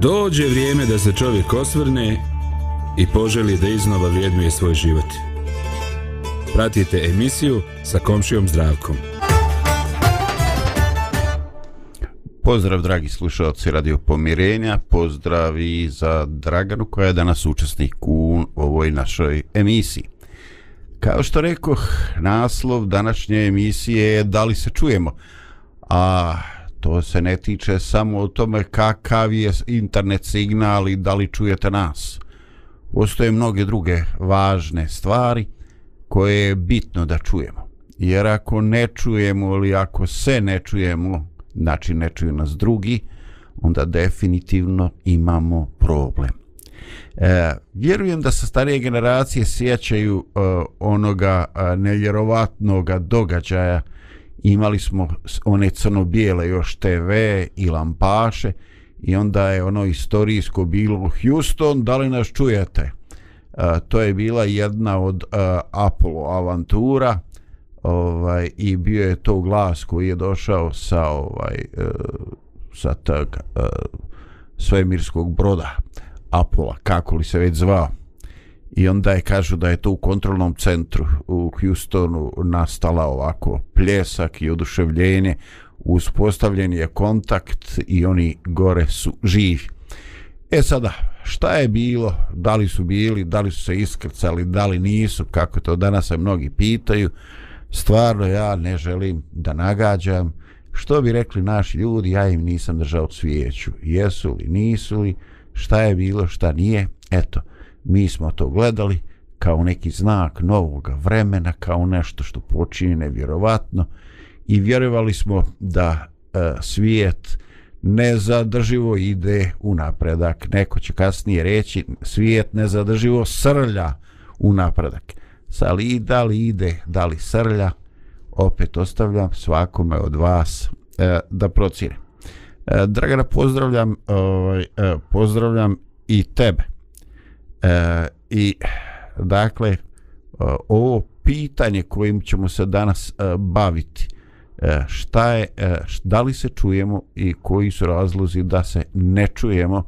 Dođe vrijeme da se čovjek osvrne i poželi da iznova vrijednuje svoj život. Pratite emisiju sa komšijom Zdravkom. Pozdrav dragi slušalci Radio Pomirenja, pozdrav i za Draganu koja je danas učesnik u ovoj našoj emisiji. Kao što rekoh, naslov današnje emisije je Da li se čujemo? A to se ne tiče samo o tome kakav je internet signal i da li čujete nas. Postoje mnoge druge važne stvari koje je bitno da čujemo. Jer ako ne čujemo ili ako se ne čujemo, znači ne čuju nas drugi, onda definitivno imamo problem. E, vjerujem da se starije generacije sjećaju e, onoga e, nevjerovatnog događaja imali smo one crno-bijele još TV i lampaše i onda je ono istorijsko bilo Houston, da li nas čujete? E, to je bila jedna od e, Apollo avantura ovaj, i bio je to glas koji je došao sa ovaj e, sa tog e, svemirskog broda Apollo, kako li se već zvao i onda je kažu da je to u kontrolnom centru u Houstonu nastala ovako pljesak i oduševljenje. Uspostavljen je kontakt i oni gore su živi. E sada šta je bilo? Da li su bili? Da li su se iskrcali? Da li nisu? Kako to danas se mnogi pitaju. Stvarno ja ne želim da nagađam. Što bi rekli naši ljudi? Ja im nisam držao svijeću jesu li? Nisu li? Šta je bilo? Šta nije? Eto mi smo to gledali kao neki znak novog vremena, kao nešto što počinje nevjerovatno i vjerovali smo da e, svijet nezadrživo ide u napredak. Neko će kasnije reći svijet nezadrživo srlja u napredak. Sa li da li ide, da li srlja, opet ostavljam svakome od vas e, da procire. E, Dragana, pozdravljam, ovaj, e, pozdravljam i tebe. E, I dakle, e, ovo pitanje kojim ćemo se danas e, baviti, e, šta je, e, da li se čujemo i koji su razlozi da se ne čujemo,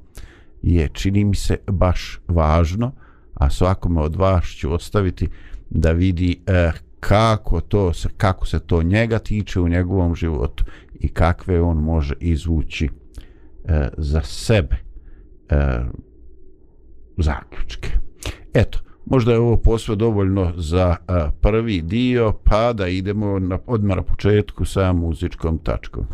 je čini mi se baš važno, a svakome od vas ću ostaviti da vidi e, kako to se kako se to njega tiče u njegovom životu i kakve on može izvući e, za sebe. E, zaključke. Eto, možda je ovo posve dovoljno za a, prvi dio, pa da idemo na, odmah na početku sa muzičkom tačkom.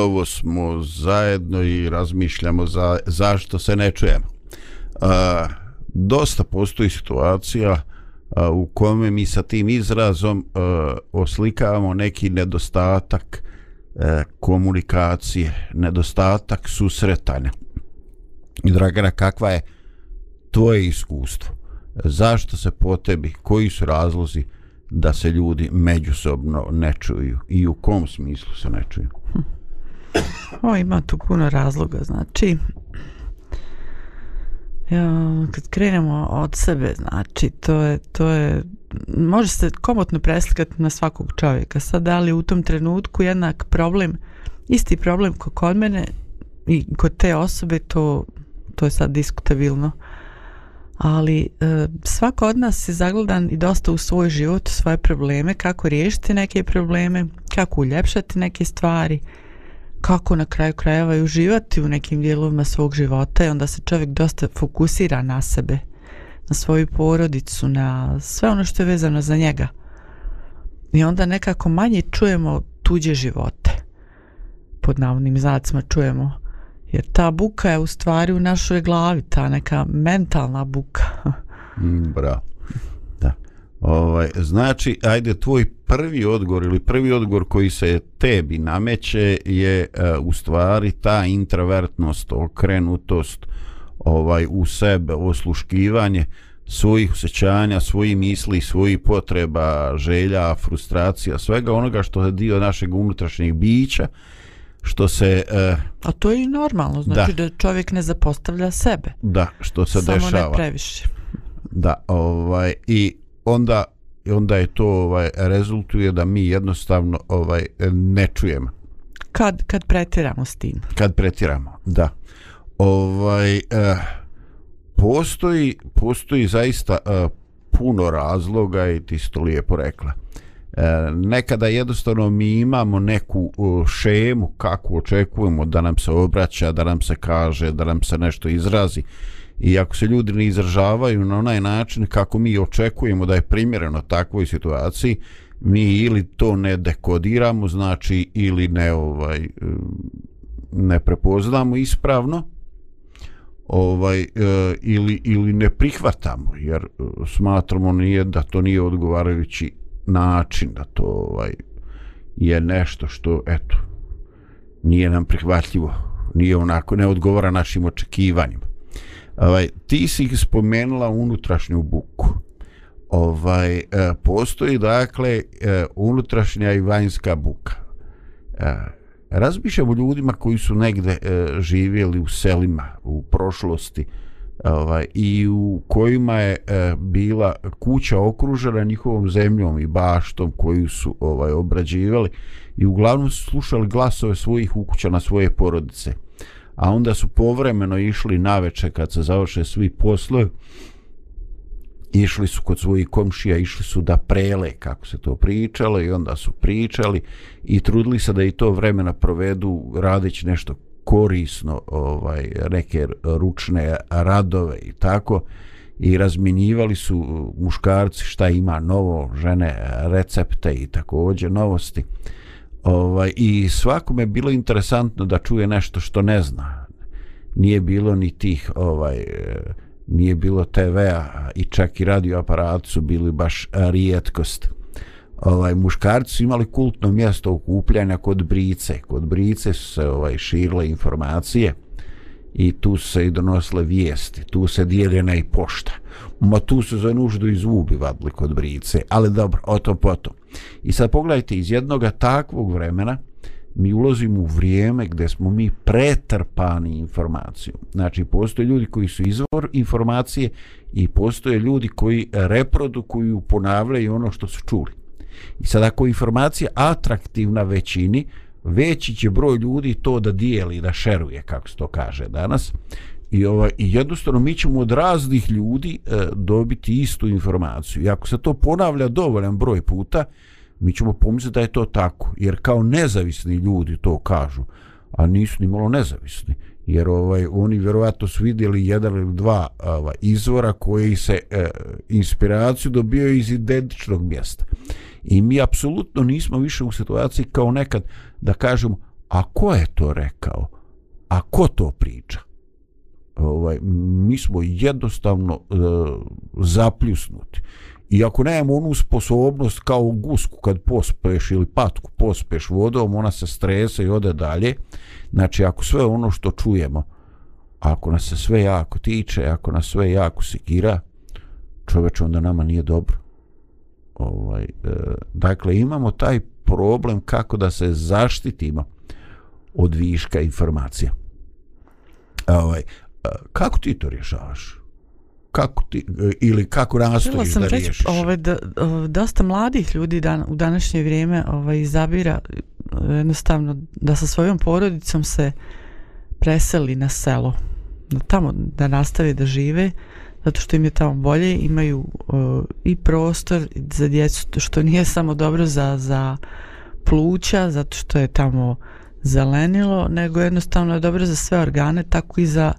Ponovo smo zajedno i razmišljamo za, zašto se ne čujemo. A, dosta postoji situacija a, u kome mi sa tim izrazom a, oslikavamo neki nedostatak a, komunikacije, nedostatak susretanja. I Dragana, kakva je tvoje iskustvo? Zašto se po tebi, koji su razlozi da se ljudi međusobno ne čuju i u kom smislu se ne čuju? Hm. O, ima tu puno razloga, znači ja, kad krenemo od sebe, znači to je, to je može se komotno preslikati na svakog čovjeka. Sad, da li u tom trenutku jednak problem, isti problem ko kod mene i kod te osobe, to, to je sad diskutabilno ali e, svako od nas je zagledan i dosta u svoj život, u svoje probleme, kako riješiti neke probleme, kako uljepšati neke stvari, kako na kraju krajeva i uživati u nekim dijelovima svog života i onda se čovjek dosta fokusira na sebe, na svoju porodicu, na sve ono što je vezano za njega. I onda nekako manje čujemo tuđe živote. Pod navodnim znacima čujemo Jer ta buka je u stvari u našoj glavi, ta neka mentalna buka. mm, bravo. Ovaj, znači, ajde, tvoj prvi odgovor ili prvi odgovor koji se tebi nameće je uh, u stvari ta introvertnost, okrenutost ovaj u sebe, osluškivanje svojih osjećanja, svojih misli, svojih potreba, želja, frustracija, svega onoga što je dio našeg unutrašnjeg bića što se uh, a to je i normalno znači da. da čovjek ne zapostavlja sebe. Da što se samo dešava. samo ne previše. Da ovaj i onda onda je to ovaj rezultuje da mi jednostavno ovaj ne čujemo. Kad kad pretiramo s tim? Kad pretiramo da. Ovaj uh, postoji postoji zaista uh, puno razloga i ti si to lijepo rekla. E, nekada jednostavno mi imamo neku šemu kako očekujemo da nam se obraća, da nam se kaže, da nam se nešto izrazi i ako se ljudi ne izražavaju na onaj način kako mi očekujemo da je primjereno takvoj situaciji, mi ili to ne dekodiramo, znači ili ne ovaj eh, ne prepoznamo ispravno ovaj eh, ili ili ne prihvatamo jer eh, smatramo nije da to nije odgovarajući način da to ovaj je nešto što eto nije nam prihvatljivo nije onako ne odgovara našim očekivanjima ovaj ti si ih spomenula unutrašnju buku. Ovaj e, postoji dakle e, unutrašnja i vanjska buka. Razmišljam razmišljamo ljudima koji su negde živjeli u selima u prošlosti ovaj, i u kojima je bila kuća okružena njihovom zemljom i baštom koju su ovaj obrađivali i uglavnom su slušali glasove svojih ukućana svoje porodice a onda su povremeno išli naveče kad se završe svi poslovi. Išli su kod svojih komšija išli su da prele kako se to pričalo i onda su pričali i trudili se da i to vremena provedu radeći nešto korisno ovaj neke ručne radove i tako. I razminjivali su muškarci šta ima novo žene recepte i takođe novosti ovaj i svakome je bilo interesantno da čuje nešto što ne zna nije bilo ni tih ovaj nije bilo TV-a i čak i radioaparat su bili baš rijetkost ovaj muškarci su imali kultno mjesto okupljanja kod Brice. Kod Brice su se ovaj širile informacije i tu su se i donosile vijesti, tu se dijeljena i pošta. Ma tu su za nuždu i zubi vadili kod Brice, ali dobro, o to potom. I sad pogledajte, iz jednog takvog vremena mi ulazimo u vrijeme gdje smo mi pretrpani informaciju. Znači, postoje ljudi koji su izvor informacije i postoje ljudi koji reprodukuju, ponavljaju ono što su čuli. I sad ako je informacija atraktivna većini, veći će broj ljudi to da dijeli, da šeruje, kako se to kaže danas. I, ovaj, i jednostavno mi ćemo od raznih ljudi e, dobiti istu informaciju. I ako se to ponavlja dovoljan broj puta, mi ćemo pomisliti da je to tako. Jer kao nezavisni ljudi to kažu, a nisu ni malo nezavisni. Jer ovaj oni vjerovatno su vidjeli jedan ili dva ovaj, izvora koji se e, inspiraciju dobio iz identičnog mjesta I mi apsolutno nismo više u situaciji kao nekad da kažemo, a ko je to rekao? A ko to priča? Ovaj, mi smo jednostavno e, zapljusnuti. I ako nemamo onu sposobnost kao gusku kad pospeš ili patku pospeš vodom, ona se stresa i ode dalje. Znači, ako sve ono što čujemo, ako nas se sve jako tiče, ako nas sve jako sigira, čoveč onda nama nije dobro. Ovaj, e, dakle, imamo taj problem kako da se zaštitimo od viška informacija. Ovaj, kako ti to rješavaš? kako ti ili kako nastojiš da reći, riješiš? Ovaj, da, dosta mladih ljudi dan, u današnje vrijeme ovaj, izabira jednostavno da sa svojom porodicom se preseli na selo da tamo da nastavi da žive zato što im je tamo bolje imaju uh, i prostor za djecu što nije samo dobro za, za pluća zato što je tamo zelenilo nego jednostavno je dobro za sve organe tako i za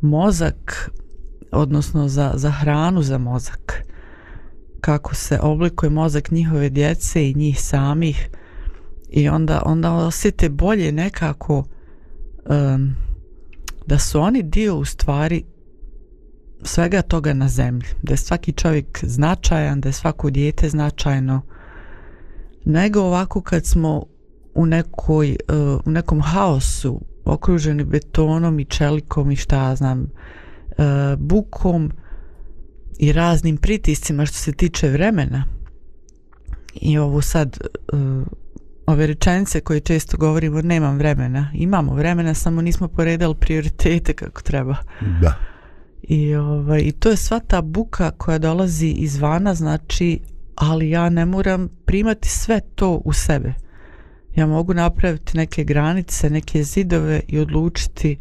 mozak odnosno za, za hranu za mozak. Kako se oblikuje mozak njihove djece i njih samih. I onda onda osjete bolje nekako um, da su oni dio u stvari svega toga na zemlji. Da je svaki čovjek značajan da je svako dijete značajno. Nego ovako kad smo u nekoj uh, u nekom haosu okruženi betonom i čelikom i šta znam uh, bukom i raznim pritiscima što se tiče vremena. I ovo sad uh, ove rečenice koje često govorimo nemam vremena. Imamo vremena samo nismo poredali prioritete kako treba. Da. I, ovaj, i to je sva ta buka koja dolazi izvana znači ali ja ne moram primati sve to u sebe ja mogu napraviti neke granice neke zidove i odlučiti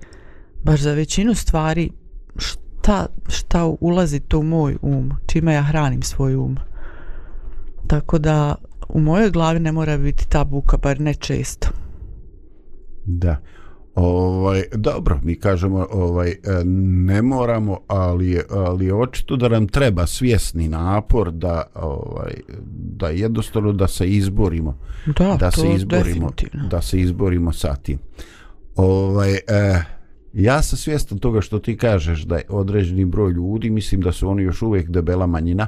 baš za većinu stvari šta, šta ulazi to u moj um čime ja hranim svoj um tako da u mojoj glavi ne mora biti ta buka, bar ne često. Da. Ovaj, dobro, mi kažemo ovaj, e, ne moramo, ali, ali je očito da nam treba svjesni napor da, ovaj, da jednostavno da se izborimo. Da, da se izborimo, Da se izborimo sa tim. Ovaj, eh, ja sam svjestan toga što ti kažeš da je određeni broj ljudi, mislim da su oni još uvijek debela manjina,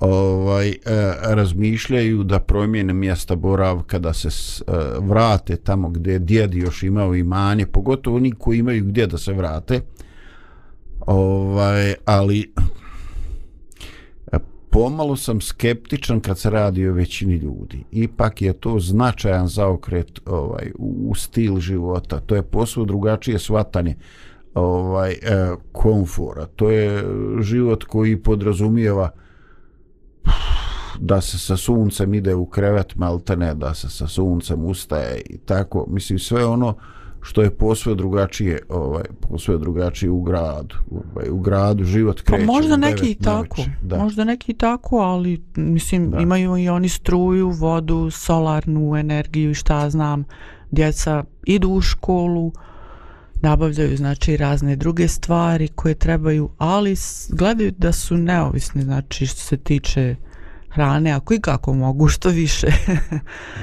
ovaj e, razmišljaju da promijene mjesta boravka da se e, vrate tamo gdje djed još imao imanje pogotovo oni koji imaju gdje da se vrate. Ovaj ali e, pomalo sam skeptičan kad se radi o većini ljudi. Ipak je to značajan zaokret ovaj u stil života. To je posve drugačije svatanje ovaj e, komfora. To je život koji podrazumijeva da se sa suncem ide u krevet maltene, da se sa suncem ustaje i tako, mislim sve ono što je posve drugačije, ovaj, posve drugačije u gradu. Ovaj, u gradu život pa kreće. Pa možda neki i tako, da. možda neki i tako, ali mislim da. imaju i oni struju, vodu, solarnu energiju i šta znam, djeca idu u školu, nabavljaju znači razne druge stvari koje trebaju, ali gledaju da su neovisni, znači što se tiče hrane, ako i kako mogu, što više.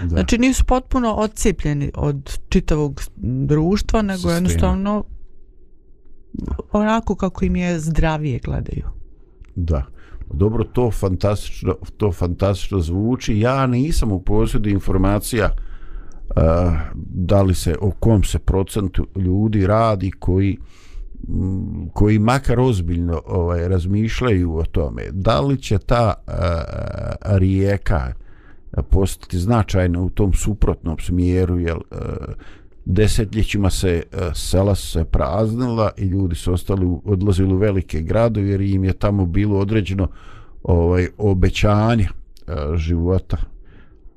znači nisu potpuno odcijepljeni od čitavog društva, nego Sistema. jednostavno onako kako im je zdravije gledaju. Da. Dobro, to fantastično, to fantastično zvuči. Ja nisam u posjedu informacija uh, da li se, o kom se procentu ljudi radi koji koji makar ozbiljno ovaj razmišljaju o tome da li će ta a, rijeka postati značajna u tom suprotnom smjeru jer a, eh, desetljećima se a, sela se praznila i ljudi su ostali odlazili u velike gradove jer im je tamo bilo određeno ovaj obećanje a, života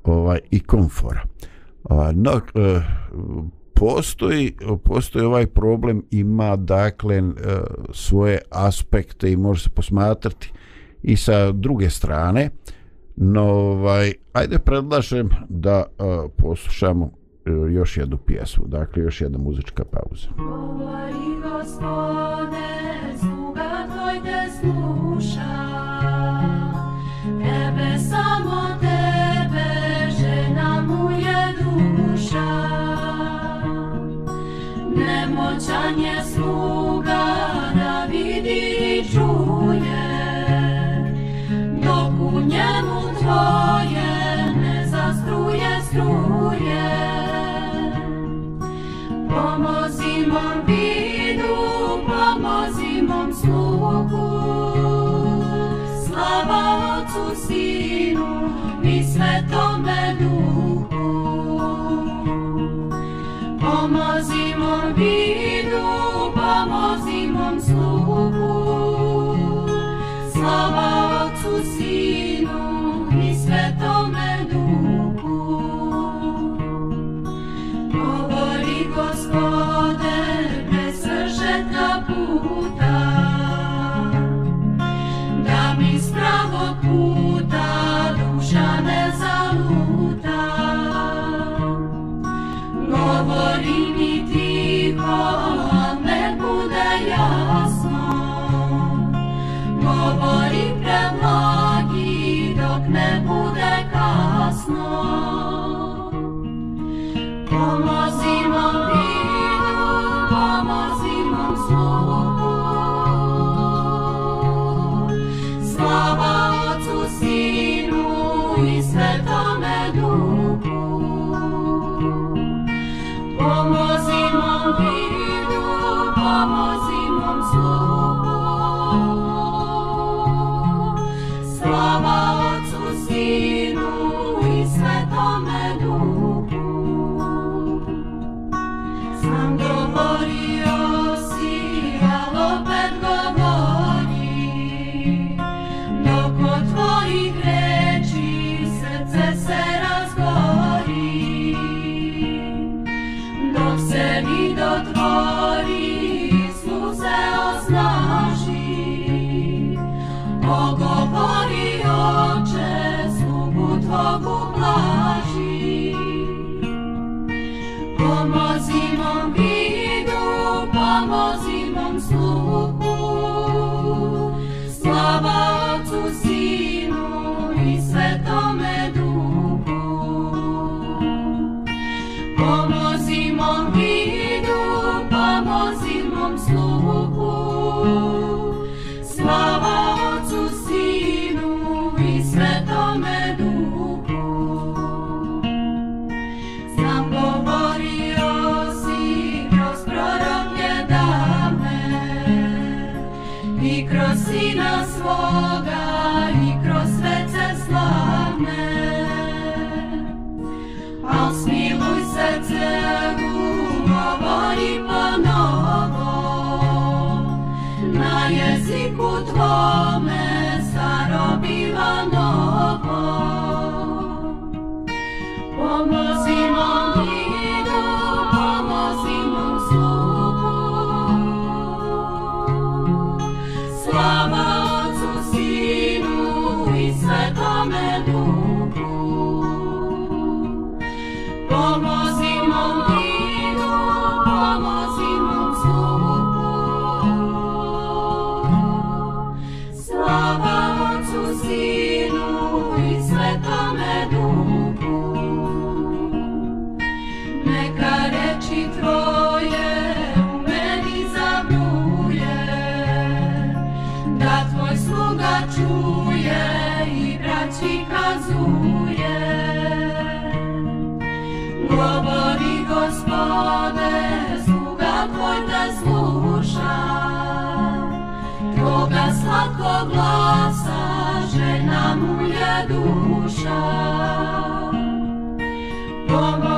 ovaj i komfora. A, no, e, postoji postoji ovaj problem ima dakle e, svoje aspekte i može se posmatrati i sa druge strane no ovaj ajde predlažem da e, poslušamo e, još jednu pjesmu dakle još jedna muzička pauza. Govori gospode sluga tvoj te sluša. Moćan je sluga da vidi i čuje, dok u njemu tvoje ne zastruje struje. Pomozi mom vidu, pomozi mom slugu, slava Otcu Sinu. da slušam. Toga slatko glasa žena mulja duša. Pomoć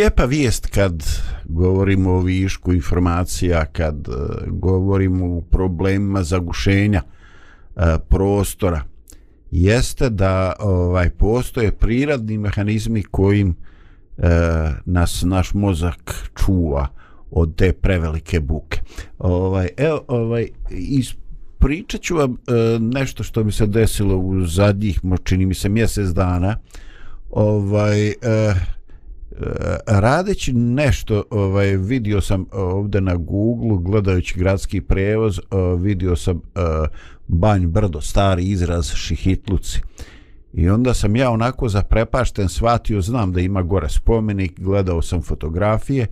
lijepa vijest kad govorimo o višku informacija, kad e, govorimo o problemima zagušenja e, prostora, jeste da ovaj postoje prirodni mehanizmi kojim e, nas naš mozak čuva od te prevelike buke. Ovaj, evo, ovaj, ispričat ću vam e, nešto što mi se desilo u zadnjih, čini mi se, mjesec dana. Ovaj, e, E, radeći nešto ovaj vidio sam ovdje na Google gledajući gradski prevoz e, vidio sam e, banj brdo stari izraz šihitluci. I onda sam ja onako zaprepašten shvatio znam da ima gore spomenik gledao sam fotografije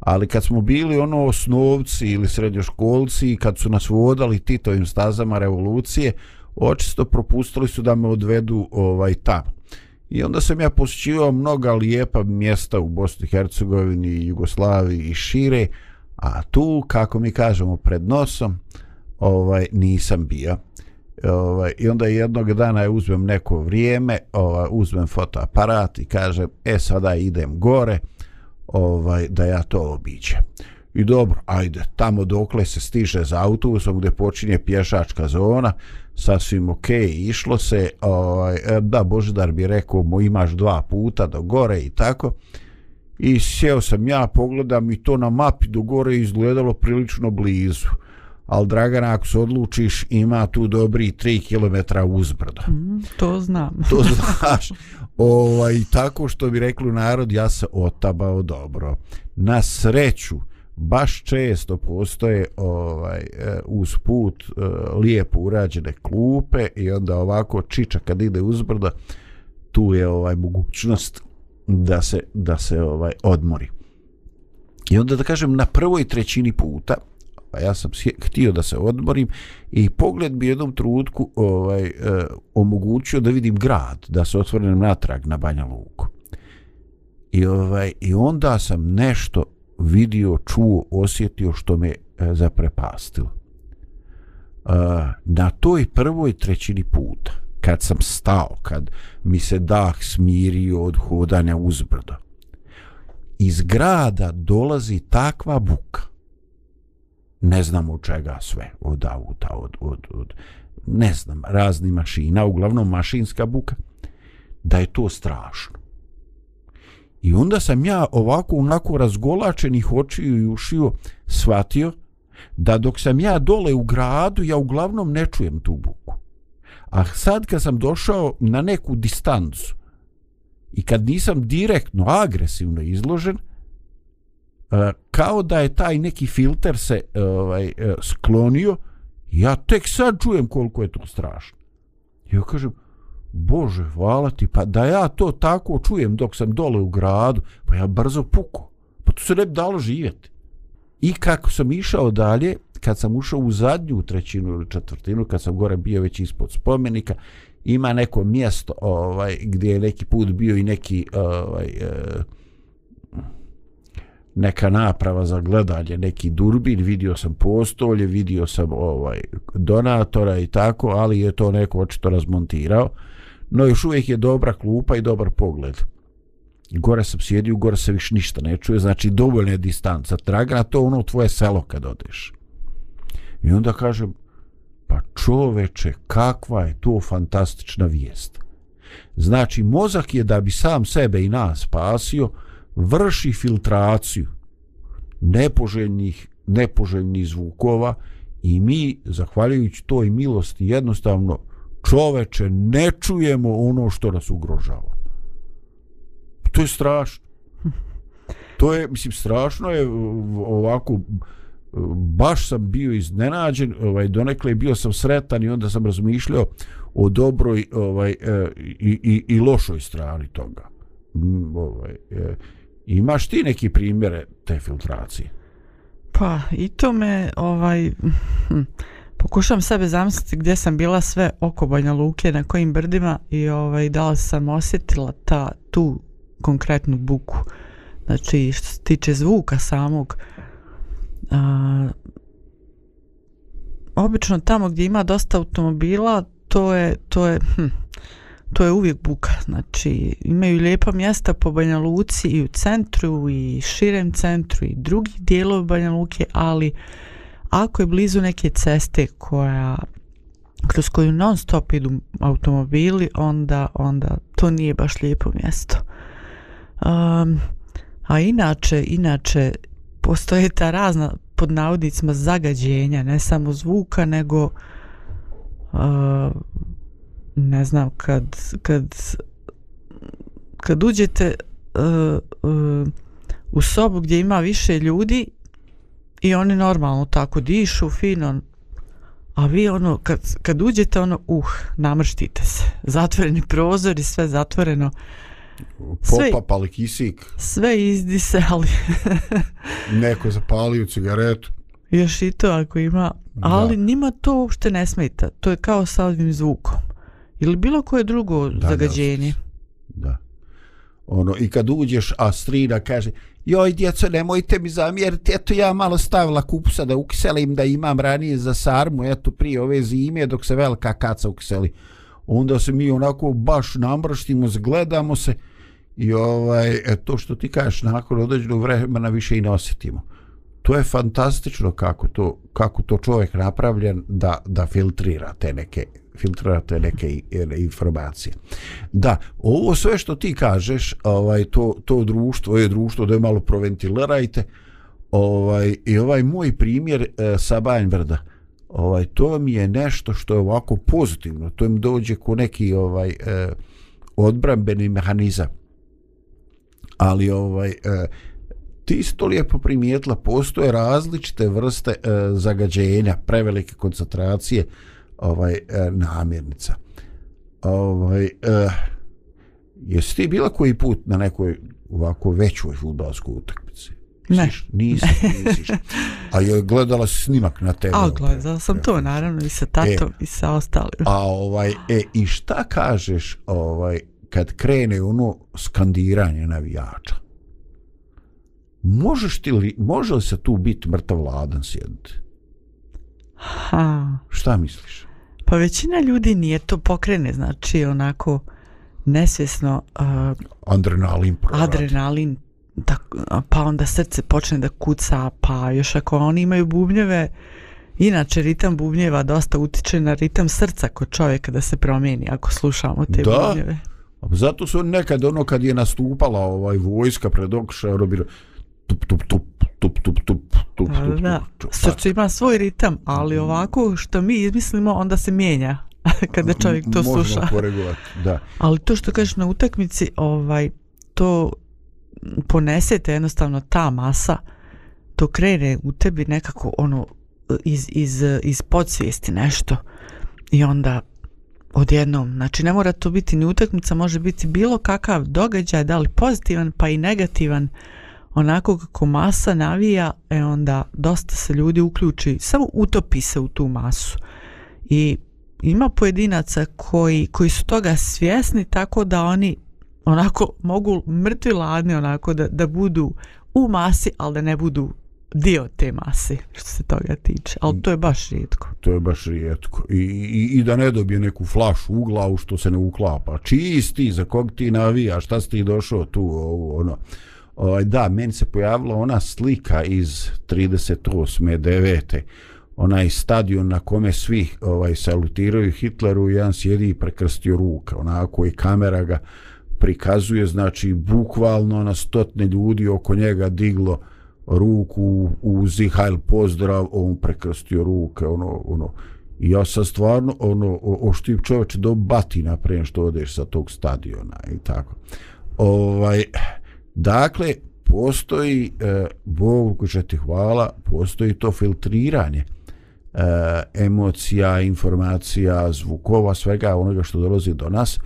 ali kad smo bili ono osnovci ili srednjoškolci i kad su nas vodali Titovim stazama revolucije očisto propustili su da me odvedu ovaj tamo. I onda sam ja posjećivao mnoga lijepa mjesta u Bosni i Hercegovini, Jugoslaviji i šire, a tu, kako mi kažemo, pred nosom, ovaj nisam bio. Ovaj, I onda jednog dana ja uzmem neko vrijeme, ovaj, uzmem fotoaparat i kažem, e sada idem gore, ovaj da ja to obiđem. I dobro, ajde, tamo dokle se stiže za autobusom gdje počinje pješačka zona, sasvim ok, išlo se, ovaj, e, da, Božidar bi rekao, mo imaš dva puta do gore i tako. I sjeo sam ja, pogledam i to na mapi do gore izgledalo prilično blizu. Ali Dragana, ako se odlučiš, ima tu dobri 3 km uzbrdo. Mm, to znam. To znaš. Ovaj, tako što bi rekli narod, ja se otabao dobro. Na sreću, baš često postoje ovaj e, uz put e, lijepo urađene klupe i onda ovako čiča kad ide uzbrdo tu je ovaj mogućnost da se da se ovaj odmori. I onda da kažem na prvoj trećini puta a ja sam htio da se odmorim i pogled bi jednom trutku ovaj e, omogućio da vidim grad, da se otvorim natrag na Banja Luku. I ovaj i onda sam nešto vidio, čuo, osjetio što me e, zaprepastilo. E, na toj prvoj trećini puta, kad sam stao, kad mi se dah smirio od hodanja uzbrdo, iz grada dolazi takva buka, ne znam od čega sve, od auta, od, od, od ne znam, razni mašina, uglavnom mašinska buka, da je to strašno. I onda sam ja ovako onako razgolačenih očiju i ušio shvatio da dok sam ja dole u gradu ja uglavnom ne čujem tu buku. A sad kad sam došao na neku distancu i kad nisam direktno agresivno izložen, e, kao da je taj neki filter se e, ovaj, e, sklonio, ja tek sad čujem koliko je to strašno. Ja kažem, Bože, hvala ti, pa da ja to tako čujem dok sam dole u gradu, pa ja brzo puko. Pa tu se ne bi dalo živjeti. I kako sam išao dalje, kad sam ušao u zadnju trećinu ili četvrtinu, kad sam gore bio već ispod spomenika, ima neko mjesto ovaj gdje je neki put bio i neki ovaj e, neka naprava za gledanje, neki durbin, vidio sam postolje, vidio sam ovaj donatora i tako, ali je to neko očito razmontirao. No još uvijek je dobra klupa i dobar pogled. Gore sam sjedio, gore se više ništa ne čuje, znači dovoljna je distanca. Dragana, to ono tvoje selo kad odeš. I onda kažem, pa čoveče, kakva je to fantastična vijest. Znači, mozak je da bi sam sebe i nas spasio, vrši filtraciju nepoželjnih, nepoželjnih zvukova i mi, zahvaljujući toj milosti, jednostavno čoveče ne čujemo ono što nas ugrožava. To je strašno. To je, mislim, strašno je ovako baš sam bio iznenađen, ovaj donekle bio sam sretan i onda sam razmišljao o dobroj ovaj e, i, i, i lošoj strani toga. Mm, ovaj e, imaš ti neki primjere te filtracije? Pa, i to me, ovaj, hm, Pokušavam sebe zamisliti gdje sam bila sve oko Banja Luke, na kojim brdima i ovaj, da li sam osjetila ta, tu konkretnu buku. Znači, što se tiče zvuka samog, a, obično tamo gdje ima dosta automobila, to je, to je, hm, to je uvijek buka. Znači, imaju lijepa mjesta po Banja Luci i u centru i širem centru i drugih dijelova Banja Luke, ali ako je blizu neke ceste koja kroz koju non stop idu automobili, onda, onda to nije baš lijepo mjesto. Um, a inače, inače, postoje ta razna pod navodnicima zagađenja, ne samo zvuka, nego uh, ne znam, kad, kad, kad uđete uh, uh, u sobu gdje ima više ljudi i oni normalno tako dišu, fino, a vi ono, kad, kad uđete ono, uh, namrštite se. Zatvoreni prozor i sve zatvoreno. Popa, pali kisik, Sve izdise, ali neko zapalio cigaretu. još i to ako ima. Ali njima to uopšte ne smeta. To je kao sa ovim zvukom. Ili bilo koje drugo Da, zagađenje. Da. Ono, i kad uđeš, a strina kaže, joj djeco, nemojte mi zamjeriti, eto ja malo stavila kupusa da ukiselim da imam ranije za sarmu, eto prije ove zime dok se velika kaca ukiseli. Onda se mi onako baš namrštimo, zgledamo se i ovaj, to što ti kažeš, nakon određenog vremena više i ne osjetimo. To je fantastično kako to, kako to čovjek napravljen da, da filtrira te neke filtrirate neke e, informacije. Da, ovo sve što ti kažeš, ovaj to to društvo je društvo da je malo proventilirajte. Ovaj i ovaj moj primjer e, sa Banjvrda. Ovaj to mi je nešto što je ovako pozitivno. To im dođe ko neki ovaj e, odbrambeni mehanizam. Ali ovaj e, ti si to lijepo primijetila, postoje različite vrste e, zagađenja, prevelike koncentracije ovaj e, namirnica. Ovaj e, jesi ti bila koji put na nekoj ovako većoj fudbalskoj utakmici? Ne. Nisi, nisi. A je gledala snimak na TV? A, gledala sam to, naravno, i sa tatom, i sa ostalim. A ovaj, e, i šta kažeš ovaj, kad krene ono skandiranje navijača? Možeš ti li, može li se tu biti mrtav ladan sjediti? Ha. Šta misliš? Pa većina ljudi nije to pokrene, znači onako nesvjesno uh, Adrenalin proradi. adrenalin, da, pa onda srce počne da kuca, pa još ako oni imaju bubnjeve, inače ritam bubnjeva dosta utiče na ritam srca kod čovjeka da se promijeni ako slušamo te Da. bubnjeve. Zato su nekad ono kad je nastupala ovaj vojska pred okršaj, ono tup, tup, tup, tup, tup, tup, tup, Da, da, tup, da. tup, Srce ima svoj ritam, ali ovako što mi izmislimo, onda se mijenja kada čovjek to Možemo sluša. koregovati, da. Ali to što kažeš na utakmici, ovaj, to ponesete jednostavno ta masa, to krene u tebi nekako ono iz, iz, iz podsvijesti nešto i onda odjednom, znači ne mora to biti ni utakmica, može biti bilo kakav događaj, da li pozitivan pa i negativan, onako kako masa navija, e onda dosta se ljudi uključi, samo utopi se u tu masu. I ima pojedinaca koji, koji su toga svjesni tako da oni onako mogu mrtvi ladni onako da, da budu u masi, ali da ne budu dio te mase što se toga tiče. Ali to je baš rijetko. To je baš rijetko. I, i, I da ne dobije neku flašu u glavu što se ne uklapa. Čiji si ti, za kog ti navija, šta si ti došao tu, ovo, ono. Ovaj, da, meni se pojavila ona slika iz 38. 9. onaj stadion na kome svi ovaj salutiraju Hitleru i jedan sjedi i prekrstio ruka, onako i kamera ga prikazuje, znači bukvalno na stotne ljudi oko njega diglo ruku u Zihajl pozdrav, on prekrstio ruke, ono, ono, i ja sam stvarno, ono, o, oštip čovječe do batina prije što odeš sa tog stadiona i tako. Ovaj, dakle, postoji, e, Bogu koji ti hvala, postoji to filtriranje e, emocija, informacija, zvukova, svega onoga što dolazi do nas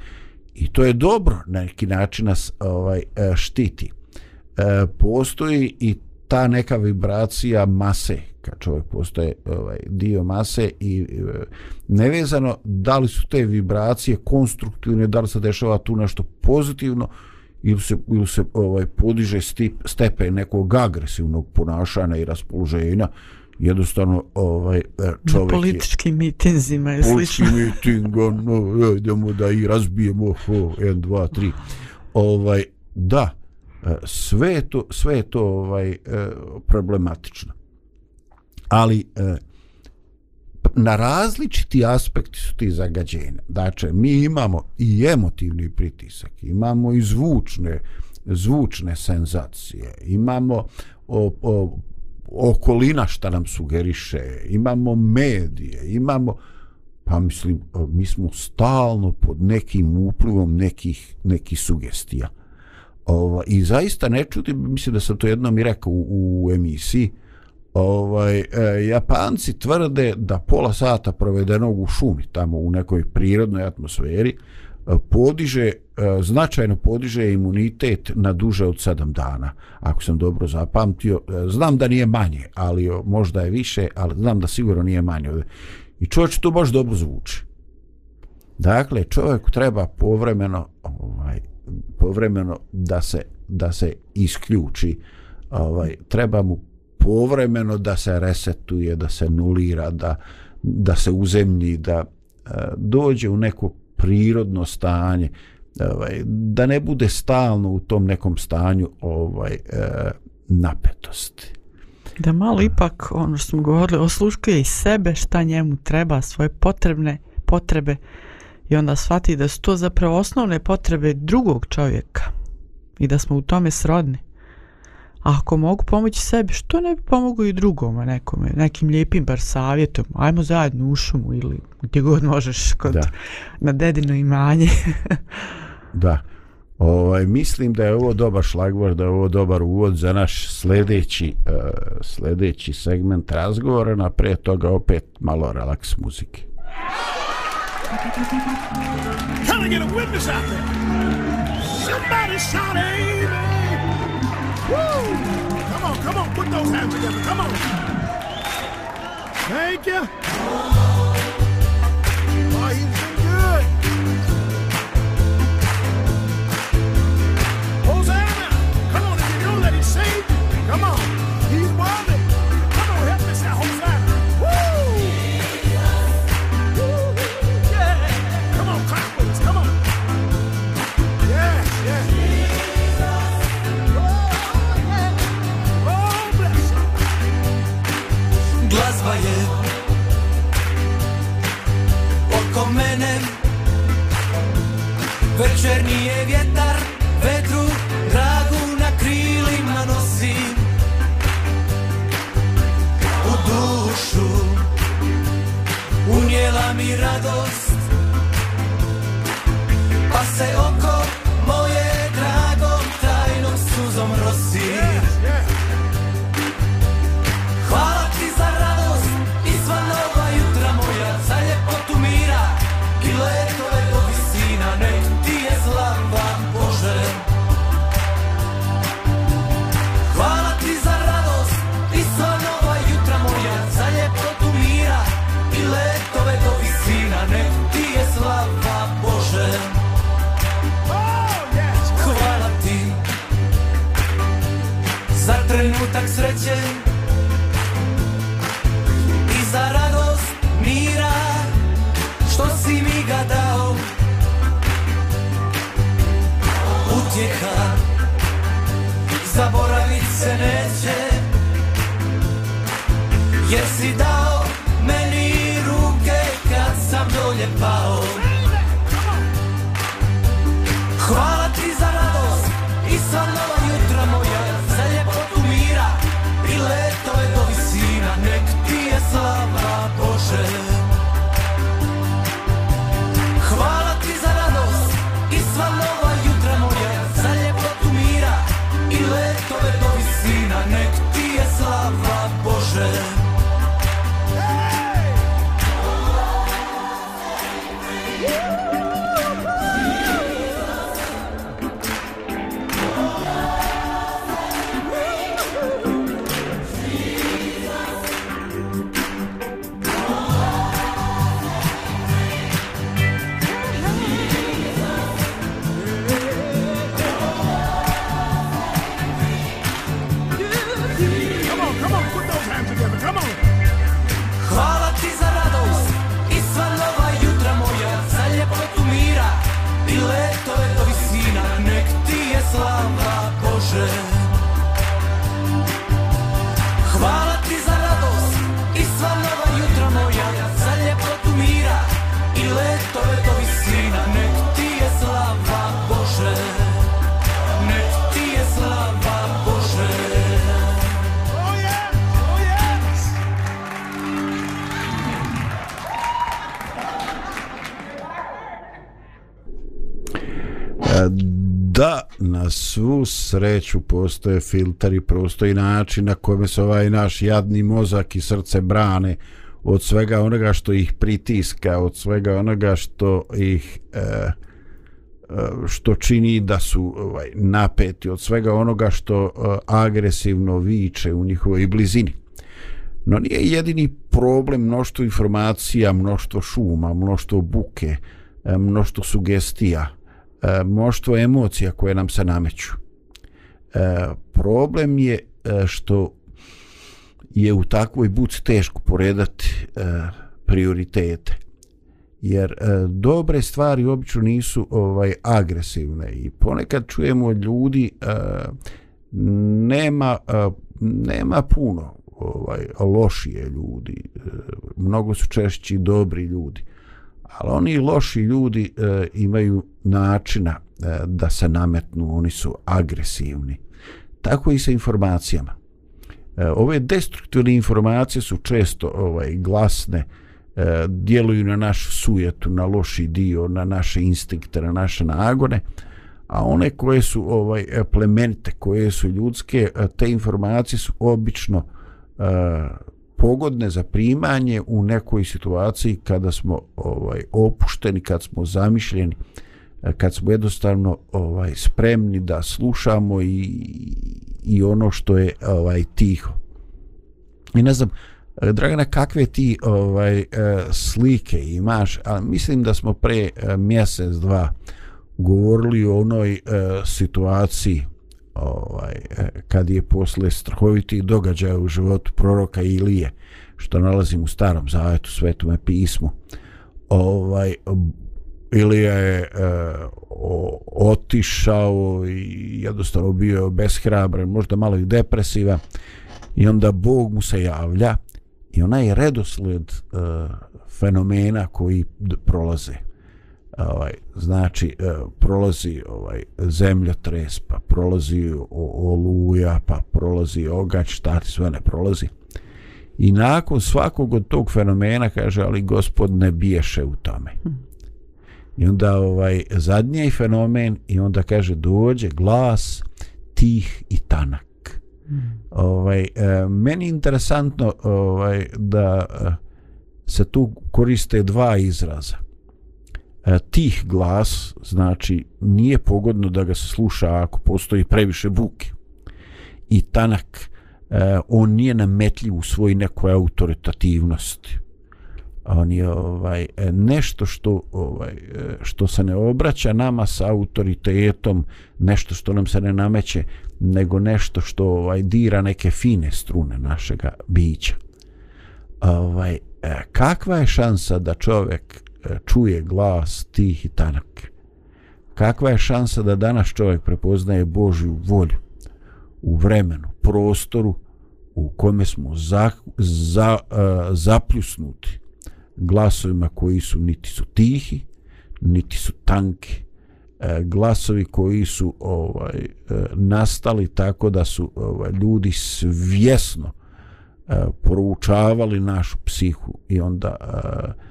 i to je dobro, na neki način nas ovaj, e, štiti. E, postoji i ta neka vibracija mase, kad čovjek postoje ovaj, dio mase i e, nevezano da li su te vibracije konstruktivne, da li se dešava tu nešto pozitivno ili se, ili se ovaj, podiže stip, stepen nekog agresivnog ponašanja i raspoloženja, jednostavno ovaj, e, Na čovjek je političkim mitinzima Politički slično. miting, ono, e, idemo da i razbijemo, ho, 1, 2, 3. Ovaj, da, e, sve je to, sve je to ovaj, problematično. Ali, na različiti aspekti su ti zagađenja. Dakle, mi imamo i emotivni pritisak, imamo i zvučne, zvučne senzacije, imamo o, o, okolina šta nam sugeriše, imamo medije, imamo pa mislim, mi smo stalno pod nekim uplivom nekih, nekih sugestija. Ova, I zaista ne čudim, mislim da sam to jednom i rekao u, u emisiji, ovaj, e, Japanci tvrde da pola sata provedenog u šumi, tamo u nekoj prirodnoj atmosferi, e, podiže, e, značajno podiže imunitet na duže od sedam dana, ako sam dobro zapamtio. E, znam da nije manje, ali možda je više, ali znam da sigurno nije manje. I čovječ to baš dobro zvuči. Dakle, čovjeku treba povremeno, ovaj, povremeno da se, da se isključi, ovaj, treba mu povremeno da se resetuje, da se nulira, da, da se uzemlji, da e, dođe u neko prirodno stanje, ovaj, da ne bude stalno u tom nekom stanju ovaj e, napetosti. Da malo ipak, ono što smo govorili, osluškuje i sebe šta njemu treba, svoje potrebne potrebe i onda shvati da su to zapravo osnovne potrebe drugog čovjeka i da smo u tome srodni. A ako mogu pomoći sebi, što ne bi pomogu i drugome nekome, nekim lijepim bar savjetom, ajmo zajedno u šumu ili gdje god možeš kod, Da. na dedino imanje. Da. Ovaj, mislim da je ovo dobar šlagvor, da je ovo dobar uvod za naš sljedeći, uh, sljedeći segment razgovora, na prije toga opet malo relaks muzike. Can I get a witness out there? Somebody shout amen. Woo! Come on, come on, put those hands together. Come on. Thank you. Sreću postoje filteri, postoji način na kome se ovaj naš jadni mozak i srce brane od svega onoga što ih pritiska, od svega onoga što ih e, e što čini da su ovaj, napeti, od svega onoga što uh, agresivno viče u njihovoj blizini. No nije jedini problem mnoštvo informacija, mnoštvo šuma, mnoštvo buke, e, mnoštvo sugestija, mnoštvo emocija koje nam se nameću. E, problem je e, što je u takvoj buci teško poredati e, prioritete. Jer e, dobre stvari obično nisu ovaj agresivne i ponekad čujemo od ljudi e, nema e, nema puno ovaj lošije ljudi e, mnogo su češći dobri ljudi ali oni loši ljudi e, imaju načina e, da se nametnu oni su agresivni. Tako i sa informacijama. E, ove destruktivne informacije su često ovaj glasne e, djeluju na našu sujetu na loši dio na naše instinkte na naše nagone a one koje su ovaj plemente, koje su ljudske e, te informacije su obično e, pogodne za primanje u nekoj situaciji kada smo ovaj opušteni, kad smo zamišljeni, eh, kad smo jednostavno ovaj spremni da slušamo i, i ono što je ovaj tiho. I ne znam, eh, Dragana, kakve ti ovaj eh, slike imaš, A mislim da smo pre mjesec, dva govorili o onoj situaciji ovaj, e, kad je posle strahovitih događaja u životu proroka Ilije, što nalazim u starom zavetu, svetome pismu, ovaj, Ilija je e, o, otišao i jednostavno bio beshrabran, možda malo i depresiva i onda Bog mu se javlja i onaj redosled e, fenomena koji prolaze ovaj znači e, prolazi ovaj zemljotres pa prolazi oluja pa prolazi ogač šta sve ne prolazi. I nakon svakog od tog fenomena kaže ali gospod ne biješe u tome. I onda ovaj zadnji fenomen i onda kaže dođe glas tih i tanak. Ovaj e, meni interesantno ovaj da e, se tu koriste dva izraza E, tih glas znači nije pogodno da ga se sluša ako postoji previše buke. I tanak e, on nije nametljiv u svoj nekoj autoritativnosti. On je ovaj e, nešto što ovaj što se ne obraća nama sa autoritetom nešto što nam se ne nameće nego nešto što ovaj dira neke fine strune našega bića. Ovaj kakva je šansa da čovjek E, čuje glas tih i tanak. Kakva je šansa da danas čovjek prepoznaje Božju volju u vremenu, prostoru u kome smo za, za, uh, zapljusnuti glasovima koji su niti su tihi, niti su tanki, e, glasovi koji su ovaj nastali tako da su ovaj, ljudi svjesno proučavali našu psihu i onda uh,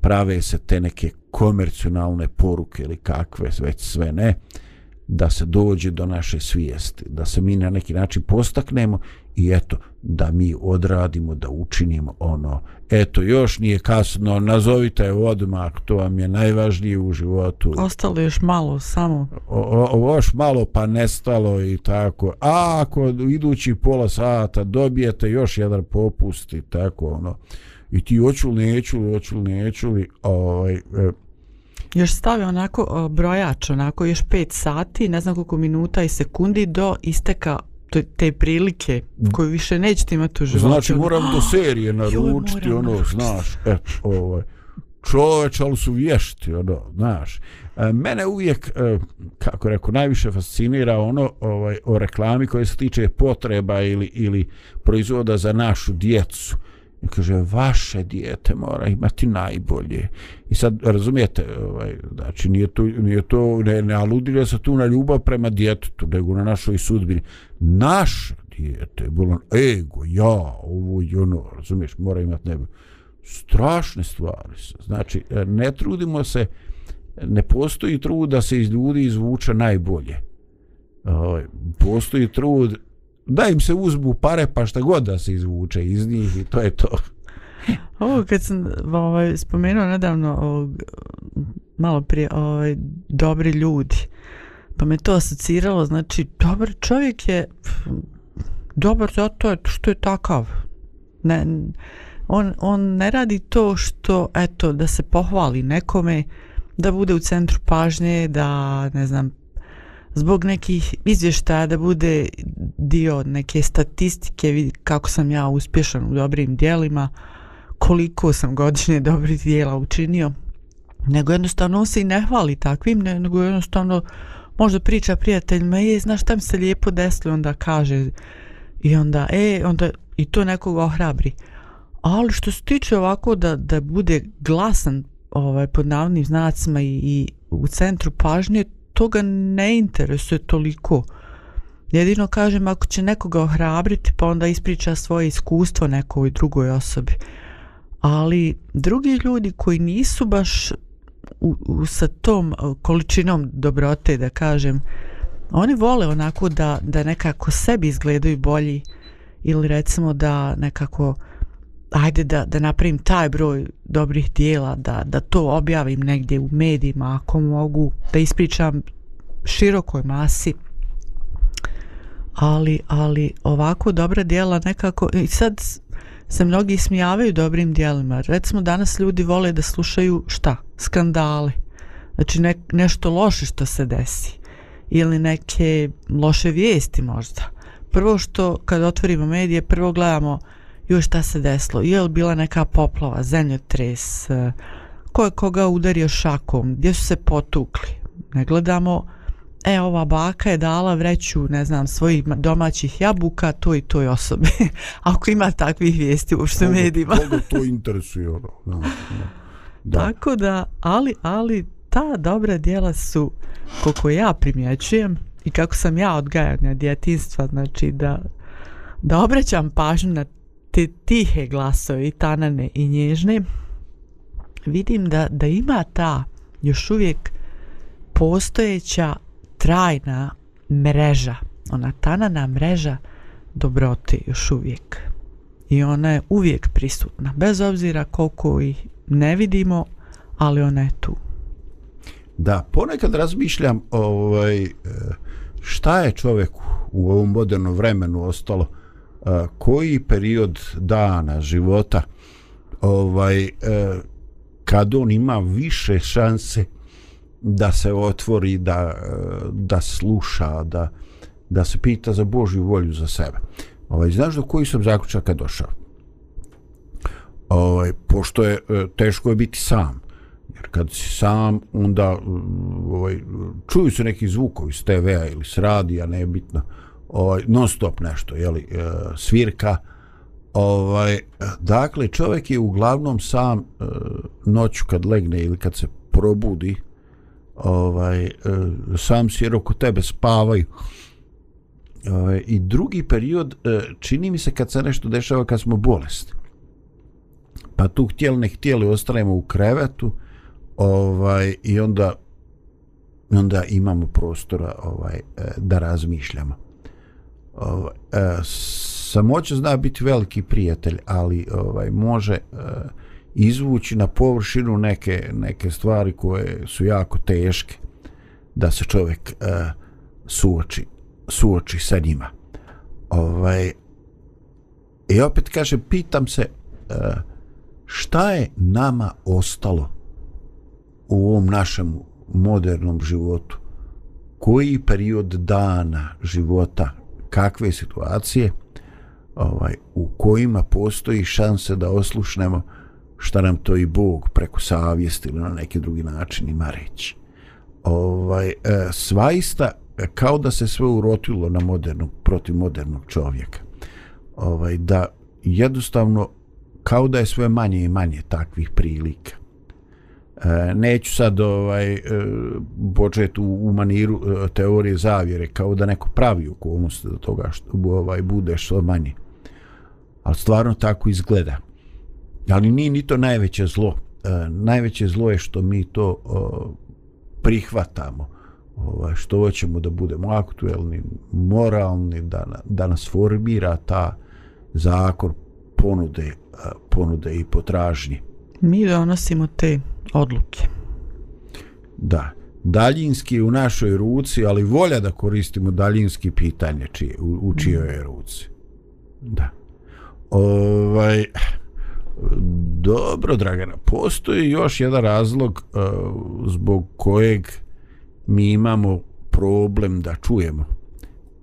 prave se te neke komercionalne poruke ili kakve već sve ne da se dođe do naše svijesti da se mi na neki način postaknemo i eto da mi odradimo da učinimo ono. Eto još nije kasno nazovite je odmah to vam je najvažnije u životu. Ostalo još malo samo. O, o, još malo pa nestalo i tako. A ako idući pola sata dobijete još jedan popust i tako ono i ti hoću li neću li, hoću li neću li, ovaj, e, još stavi onako brojač, onako još 5 sati, ne znam koliko minuta i sekundi do isteka te, te prilike koju više nećete imati u životu. Znači moram do serije naručiti, ono, naručiti. znaš, et, ovaj, čoveč, ali su vješti, ono, znaš. E, mene uvijek, e, kako rekao, najviše fascinira ono ovaj, o reklami koje se tiče potreba ili, ili proizvoda za našu djecu I kaže, vaše dijete mora imati najbolje. I sad, razumijete, ovaj, znači, nije to, nije to ne, ne aludira se tu na ljubav prema djetetu, nego na našoj sudbini. Naš dijete, bilo ego, ja, ovo i ono, razumiješ, mora imati najbolje. Strašne stvari se. Znači, ne trudimo se, ne postoji trud da se iz ljudi izvuče najbolje. Ovaj, postoji trud da im se uzmu pare pa šta god da se izvuče iz njih i to je to. Ovo kad sam ovaj, spomenuo nedavno ovog, malo prije ovaj, dobri ljudi, pa me to asociralo, znači dobar čovjek je dobar zato što je takav. Ne, on, on ne radi to što, eto, da se pohvali nekome, da bude u centru pažnje, da, ne znam, zbog nekih izvještaja da bude dio neke statistike vidi kako sam ja uspješan u dobrim dijelima koliko sam godišnje dobrih dijela učinio. Nego jednostavno on se i ne hvali takvim nego jednostavno možda priča prijateljima je znaš šta mi se lijepo desilo? Onda kaže i onda e onda i to nekog ohrabri. Ali što se tiče ovako da, da bude glasan ovaj, pod navodnim znacima i, i u centru pažnje toga ne interesuje toliko. Jedino kažem ako će nekoga ohrabriti pa onda ispriča svoje iskustvo nekoj drugoj osobi. Ali drugi ljudi koji nisu baš u, u, sa tom e, količinom dobrote da kažem oni vole onako da, da nekako sebi izgledaju bolji ili recimo da nekako ajde da, da napravim taj broj dobrih dijela, da, da to objavim negdje u medijima, ako mogu, da ispričam širokoj masi. Ali, ali ovako dobra dijela nekako, i sad se mnogi smijavaju dobrim dijelima. Recimo danas ljudi vole da slušaju šta? Skandale. Znači ne, nešto loše što se desi. Ili neke loše vijesti možda. Prvo što kad otvorimo medije, prvo gledamo joj šta se desilo, je li bila neka poplava, zemljotres, ko je koga udario šakom, gdje su se potukli. Ne gledamo, e, ova baka je dala vreću, ne znam, svojih domaćih jabuka toj i toj osobi. Ako ima takvih vijesti u što medijima. Koga to interesuje, ono. Da, da. Da. Tako da, ali, ali ta dobra dijela su, koliko ja primjećujem i kako sam ja odgajana djetinstva, znači da, da obraćam pažnju na te tihe glasove i tanane i nježne, vidim da, da ima ta još uvijek postojeća trajna mreža, ona tanana mreža dobrote još uvijek. I ona je uvijek prisutna, bez obzira koliko ih ne vidimo, ali ona je tu. Da, ponekad razmišljam ovaj, e, šta je čovjeku u ovom modernom vremenu ostalo, koji period dana, života, ovaj, e, kad on ima više šanse da se otvori, da, e, da sluša, da, da se pita za Božju volju za sebe. Ovaj, znaš do koji sam zaključaka došao? Ovaj, pošto je e, teško je biti sam. Jer kad si sam, onda mm, ovaj, čuju se neki zvukovi s TV-a ili s radija, nebitno, ovaj, non stop nešto, jeli, e, svirka. Ovaj, dakle, čovjek je uglavnom sam e, noću kad legne ili kad se probudi, ovaj, e, sam si jer oko tebe spavaju. Ovaj, I drugi period, e, čini mi se kad se nešto dešava kad smo bolesti. Pa tu htjeli ne htjeli ostajemo u krevetu ovaj, i onda onda imamo prostora ovaj, e, da razmišljamo. Ovaj, e, samoća zna biti veliki prijatelj, ali ovaj može e, izvući na površinu neke, neke stvari koje su jako teške da se čovjek e, suoči, suoči sa njima. Ovaj, I opet kaže, pitam se e, šta je nama ostalo u ovom našem modernom životu? Koji period dana života, kakve situacije ovaj, u kojima postoji šanse da oslušnemo šta nam to i Bog preko savjesti ili na neki drugi način ima reći. Ovaj, e, svaista e, kao da se sve urotilo na modernog, protiv modernog čovjeka. Ovaj, da jednostavno kao da je sve manje i manje takvih prilika. E, neću sad ovaj e, početi u, u maniru e, teorije zavjere kao da neko pravi okolnosti do toga što ovaj bude što manje. Ali stvarno tako izgleda. Ali nije ni to najveće zlo. E, najveće zlo je što mi to prihvatamo ovaj, što hoćemo da budemo aktuelni, moralni, da, da nas formira ta zakon ponude, ponude i potražnje. Mi donosimo te odluke. Da, daljinski je u našoj ruci, ali volja da koristimo daljinski pitanje čije, u, u čijoj je ruci. Da. Ovaj, dobro, Dragana, postoji još jedan razlog uh, zbog kojeg mi imamo problem da čujemo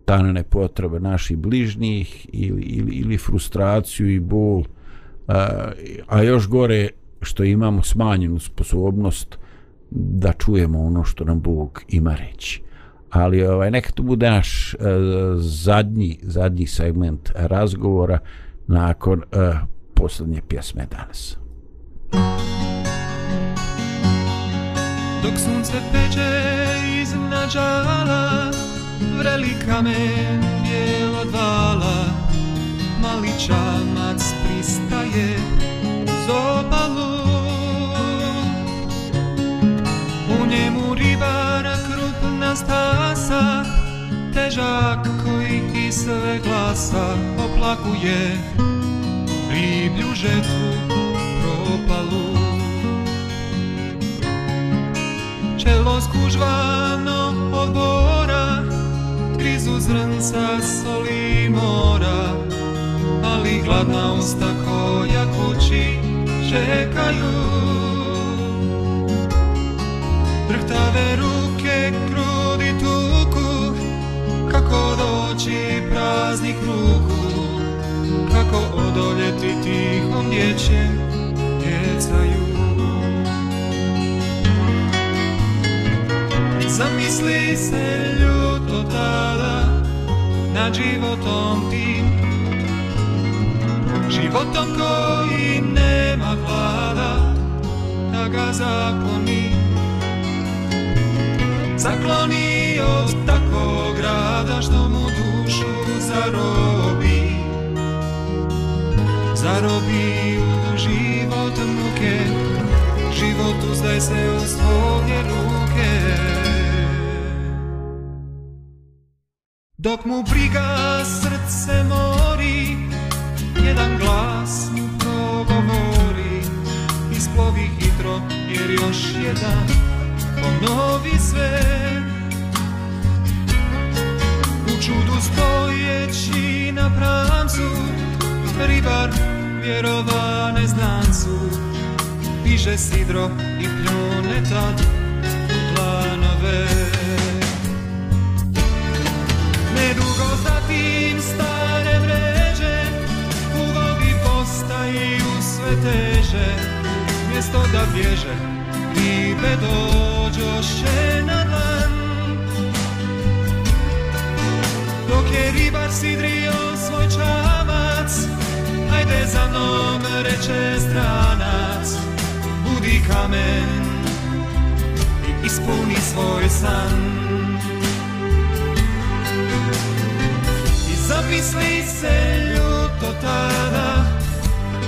tanane potrebe naših bližnjih ili, ili, ili frustraciju i bol, uh, a još gore što imamo smanjenu sposobnost da čujemo ono što nam Bog ima reći. Ali ovaj neka to bude naš uh, zadnji zadnji segment razgovora nakon uh, posljednje pjesme danas. Dok sunce peče iznad žala Vreli kamen bijelo dvala Mali čamac pristaje uz obalu U njemu ribara krupna stasa Težak koji iz sve glasa oplakuje. Riblju žetvu propalu. Čelo skužvano od bora Grizu zrnca soli mora Ali gladna usta koja kući čekaju. Drhtave ruke krudi tuku Kako doći praznih ruku. Kako odoljeti tihom dječjem djecaju Zamisli se ljuto tada nad životom tim. Životom koji vlada da ga zakloni Zakloni od takvog grada što mu dušu zarobi. Zarobi u život muke Život uzdaj se u svoje ruke. Dok mu briga srce mori Jedan glas mu progovori plovi hitro jer još je dan Ponovi sve. U čudu stojeći na pramcu Ribar vjerova neznancu Piže sidro i pljune tad u planove. Nedugo zatim stare mreže U vodi postaju sve teže. Mjesto da bježe. Ribe dođoše na dan. Dok je ribar sidrio svoj čamac Ajde za mnom reče stranac Budi kamen I ispuni svoj san. I zapisli se ljuto tada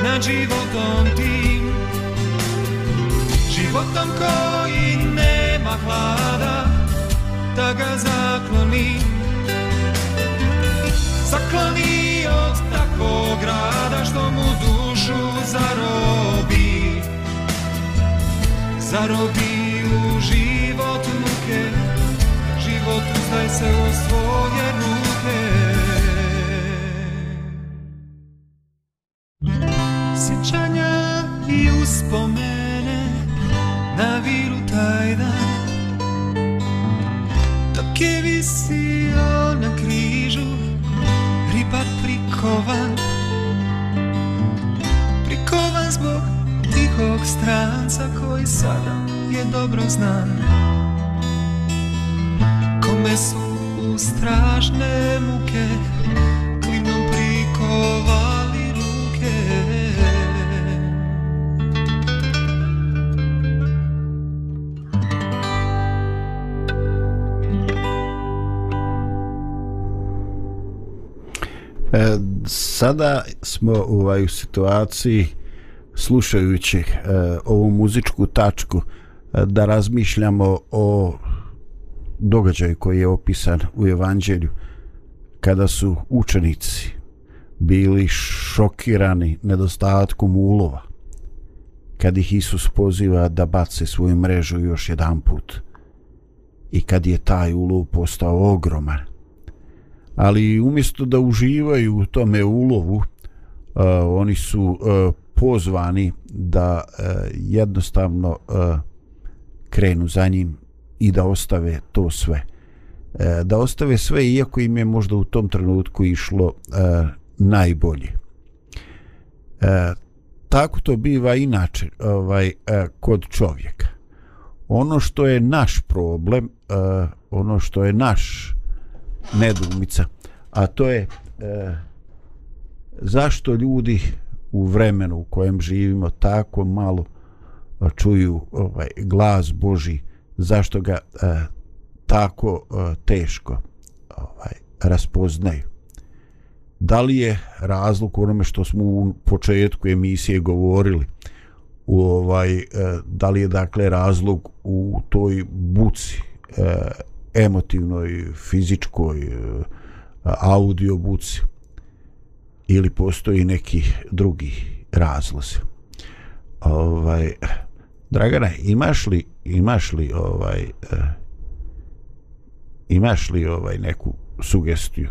nad životom tim Životom koji nema hlada da ga zakloni. Zakloni od takvog grada što mu dušu zarobi. Zarobi u život muke Život uzdaj se u svoje ruke. Sjećanja i uspomena sada je dobro znan. Kome su u strašne muke Klinom prikovali ruke. E, sada smo u ovaj situaciji slušajući e, ovu muzičku tačku e, da razmišljamo o događaju koji je opisan u evanđelju kada su učenici bili šokirani nedostatkom ulova kad ih Isus poziva da bace svoju mrežu još jedan put i kad je taj ulov postao ogroman. Ali umjesto da uživaju u tome ulovu uh, oni su uh, pozvani da e, jednostavno e, krenu za njim i da ostave to sve. E, da ostave sve iako im je možda u tom trenutku išlo e, najbolje. E, tako to biva inače ovaj e, kod čovjeka. Ono što je naš problem e, ono što je naš nedumica a to je e, zašto ljudi u vremenu u kojem živimo tako malo čuju ovaj glas Boži zašto ga e, tako e, teško ovaj raspoznaju da li je razlog u onome što smo u početku emisije govorili? U ovaj e, da li je dakle razlog u toj buci e, emotivnoj, fizičkoj, e, audio buci? Ili postoji neki drugi razlozi. Ovaj Dragana, imaš li imaš li ovaj eh, imaš li ovaj neku sugestiju?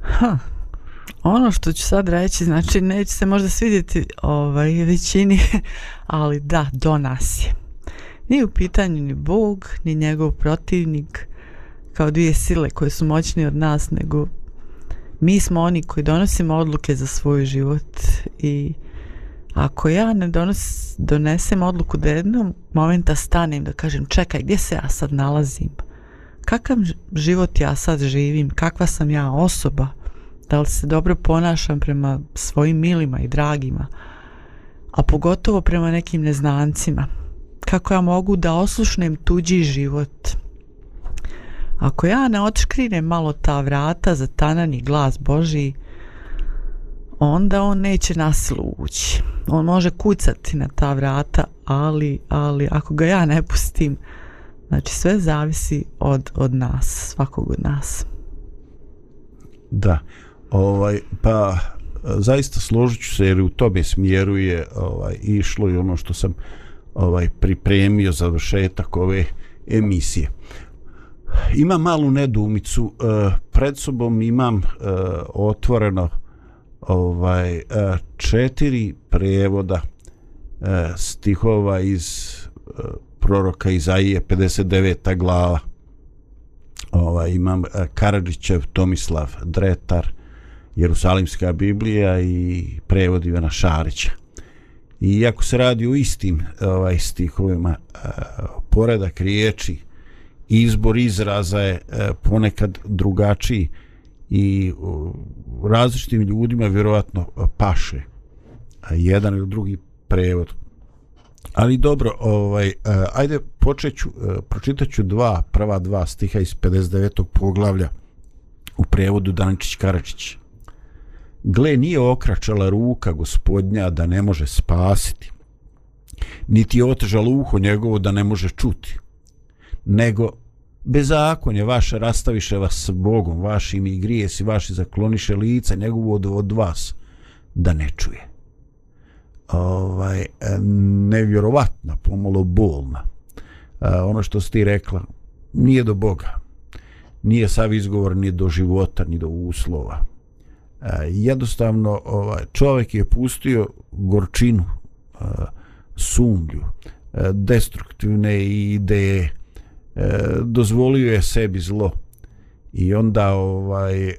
Ha. Ono što ću sad reći, znači neće se možda svidjeti ovaj, većini, ali da, do nas je. Nije u pitanju ni Bog, ni njegov protivnik, kao dvije sile koje su moćnije od nas, nego mi smo oni koji donosimo odluke za svoj život i ako ja ne donos, donesem odluku da jednom momenta stanem da kažem čekaj gdje se ja sad nalazim? Kakav život ja sad živim? Kakva sam ja osoba? Da li se dobro ponašam prema svojim milima i dragima? A pogotovo prema nekim neznancima. Kako ja mogu da oslušnem tuđi život? Ako ja ne otškrinem malo ta vrata za tanani glas Boži onda on neće nasilu ući on može kucati na ta vrata ali, ali ako ga ja ne pustim znači sve zavisi od, od nas svakog od nas. Da, ovaj, pa zaista složit ću se jer u tome smjeru je ovaj, išlo i ono što sam ovaj pripremio za vršetak ove emisije. Ima malu nedumicu, e, pred sobom imam e, otvoreno ovaj e, četiri prevoda stihova iz proroka Izaije 59. glava. Ovaj imam Karadžićev Tomislav Dretar Jerusalimska Biblija i prevod Ivana Šarića. Iako se radi o istim ovaj stihovima, poredak riječi, izbor izraza je e, ponekad drugačiji i e, različitim ljudima vjerovatno e, paše jedan ili drugi prevod. Ali dobro, ovaj ajde počeću pročitaću dva prva dva stiha iz 59. poglavlja u prevodu Dančić Karačić. Gle, nije okračala ruka gospodnja da ne može spasiti, niti je otežalo uho njegovo da ne može čuti, nego bezakonje vaše rastaviše vas s Bogom, vašim i grijesi, vaši zakloniše lica njegovo od, od vas, da ne čuje. Ovaj, nevjerovatna, pomalo bolna. Ono što si ti rekla, nije do Boga. Nije sav izgovor ni do života, ni do uslova jednostavno ovaj čovjek je pustio gorčinu sumlju destruktivne ideje E, dozvolio je sebi zlo. I onda ovaj e,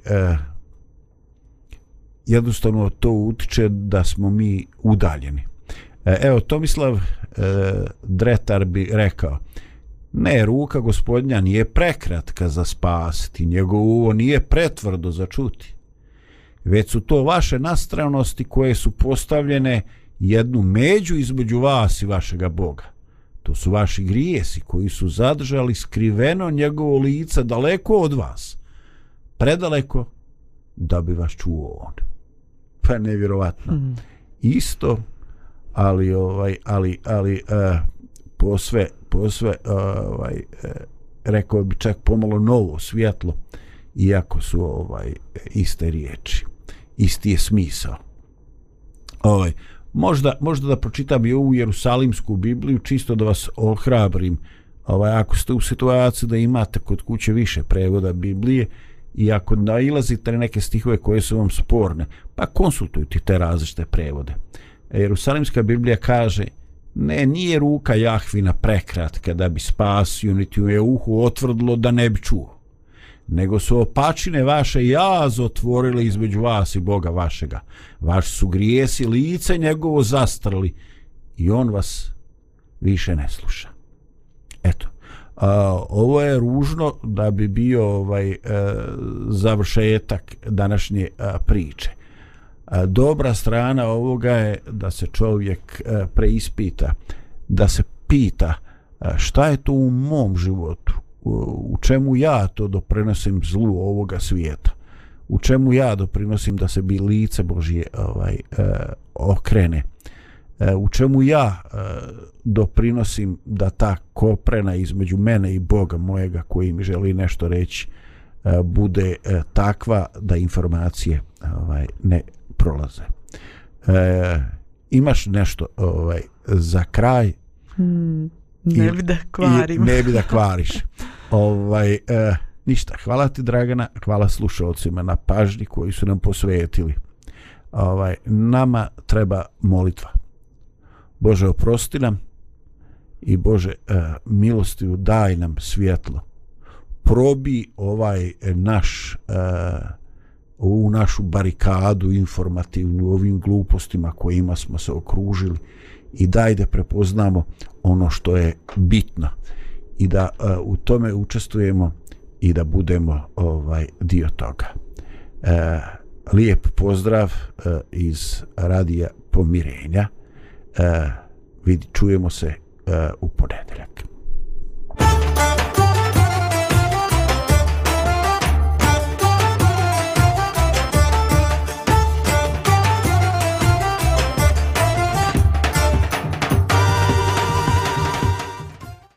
jednostavno to utiče da smo mi udaljeni. E, evo Tomislav Dretar bi rekao ne ruka gospodnja nije prekratka za spasiti njegovo nije pretvrdo za čuti. Već su to vaše nastranosti koje su postavljene jednu među između vas i vašega Boga. To su vaši grijesi koji su zadržali skriveno njegovo lice daleko od vas, predaleko da bi vas čuo on. Pa nevjerovatno. Isto, ali ovaj ali ali uh, posve posve ovaj uh, rekao bi čak pomalo novo svjetlo iako su ovaj iste riječi isti je smisao ovaj možda možda da pročitam i ovu Jerusalimsku Bibliju čisto da vas ohrabrim ovaj ako ste u situaciji da imate kod kuće više prevoda Biblije i ako nailazite na neke stihove koje su vam sporne pa konsultujte te različite prevode Jerusalimska Biblija kaže ne, nije ruka Jahvina prekratka da bi spasio, niti mu je uhu otvrdlo da ne bi čuo. Nego su opačine vaše jaz otvorile između vas i Boga vašega. Vaš su grijesi lice njegovo zastrali i on vas više ne sluša. Eto, a, ovo je ružno da bi bio ovaj e, završetak današnje a, priče. A, dobra strana ovoga je da se čovjek a, preispita, da se pita a, šta je to u mom životu, u, čemu ja to doprinosim zlu ovoga svijeta, u čemu ja doprinosim da se bi lice Božje ovaj, a, okrene, a, u čemu ja a, doprinosim da ta koprena između mene i Boga mojega koji mi želi nešto reći a, bude a, takva da informacije ovaj ne prolaze. E, imaš nešto ovaj za kraj? Hmm, ne bi da kvarim. I, ne bi da kvariš. ovaj e, ništa. Hvala ti Dragana, hvala slušalcima na pažnji koji su nam posvetili. Ovaj nama treba molitva. Bože oprosti nam i Bože e, milostivju daj nam svjetlo. Probi ovaj naš e, ovu našu barikadu informativnu ovim glupostima kojima smo se okružili i daj da prepoznamo ono što je bitno i da e, u tome učestvujemo i da budemo ovaj dio toga. Uh, lijep pozdrav e, iz radija pomirenja. Uh, vidi, čujemo se u ponedeljak.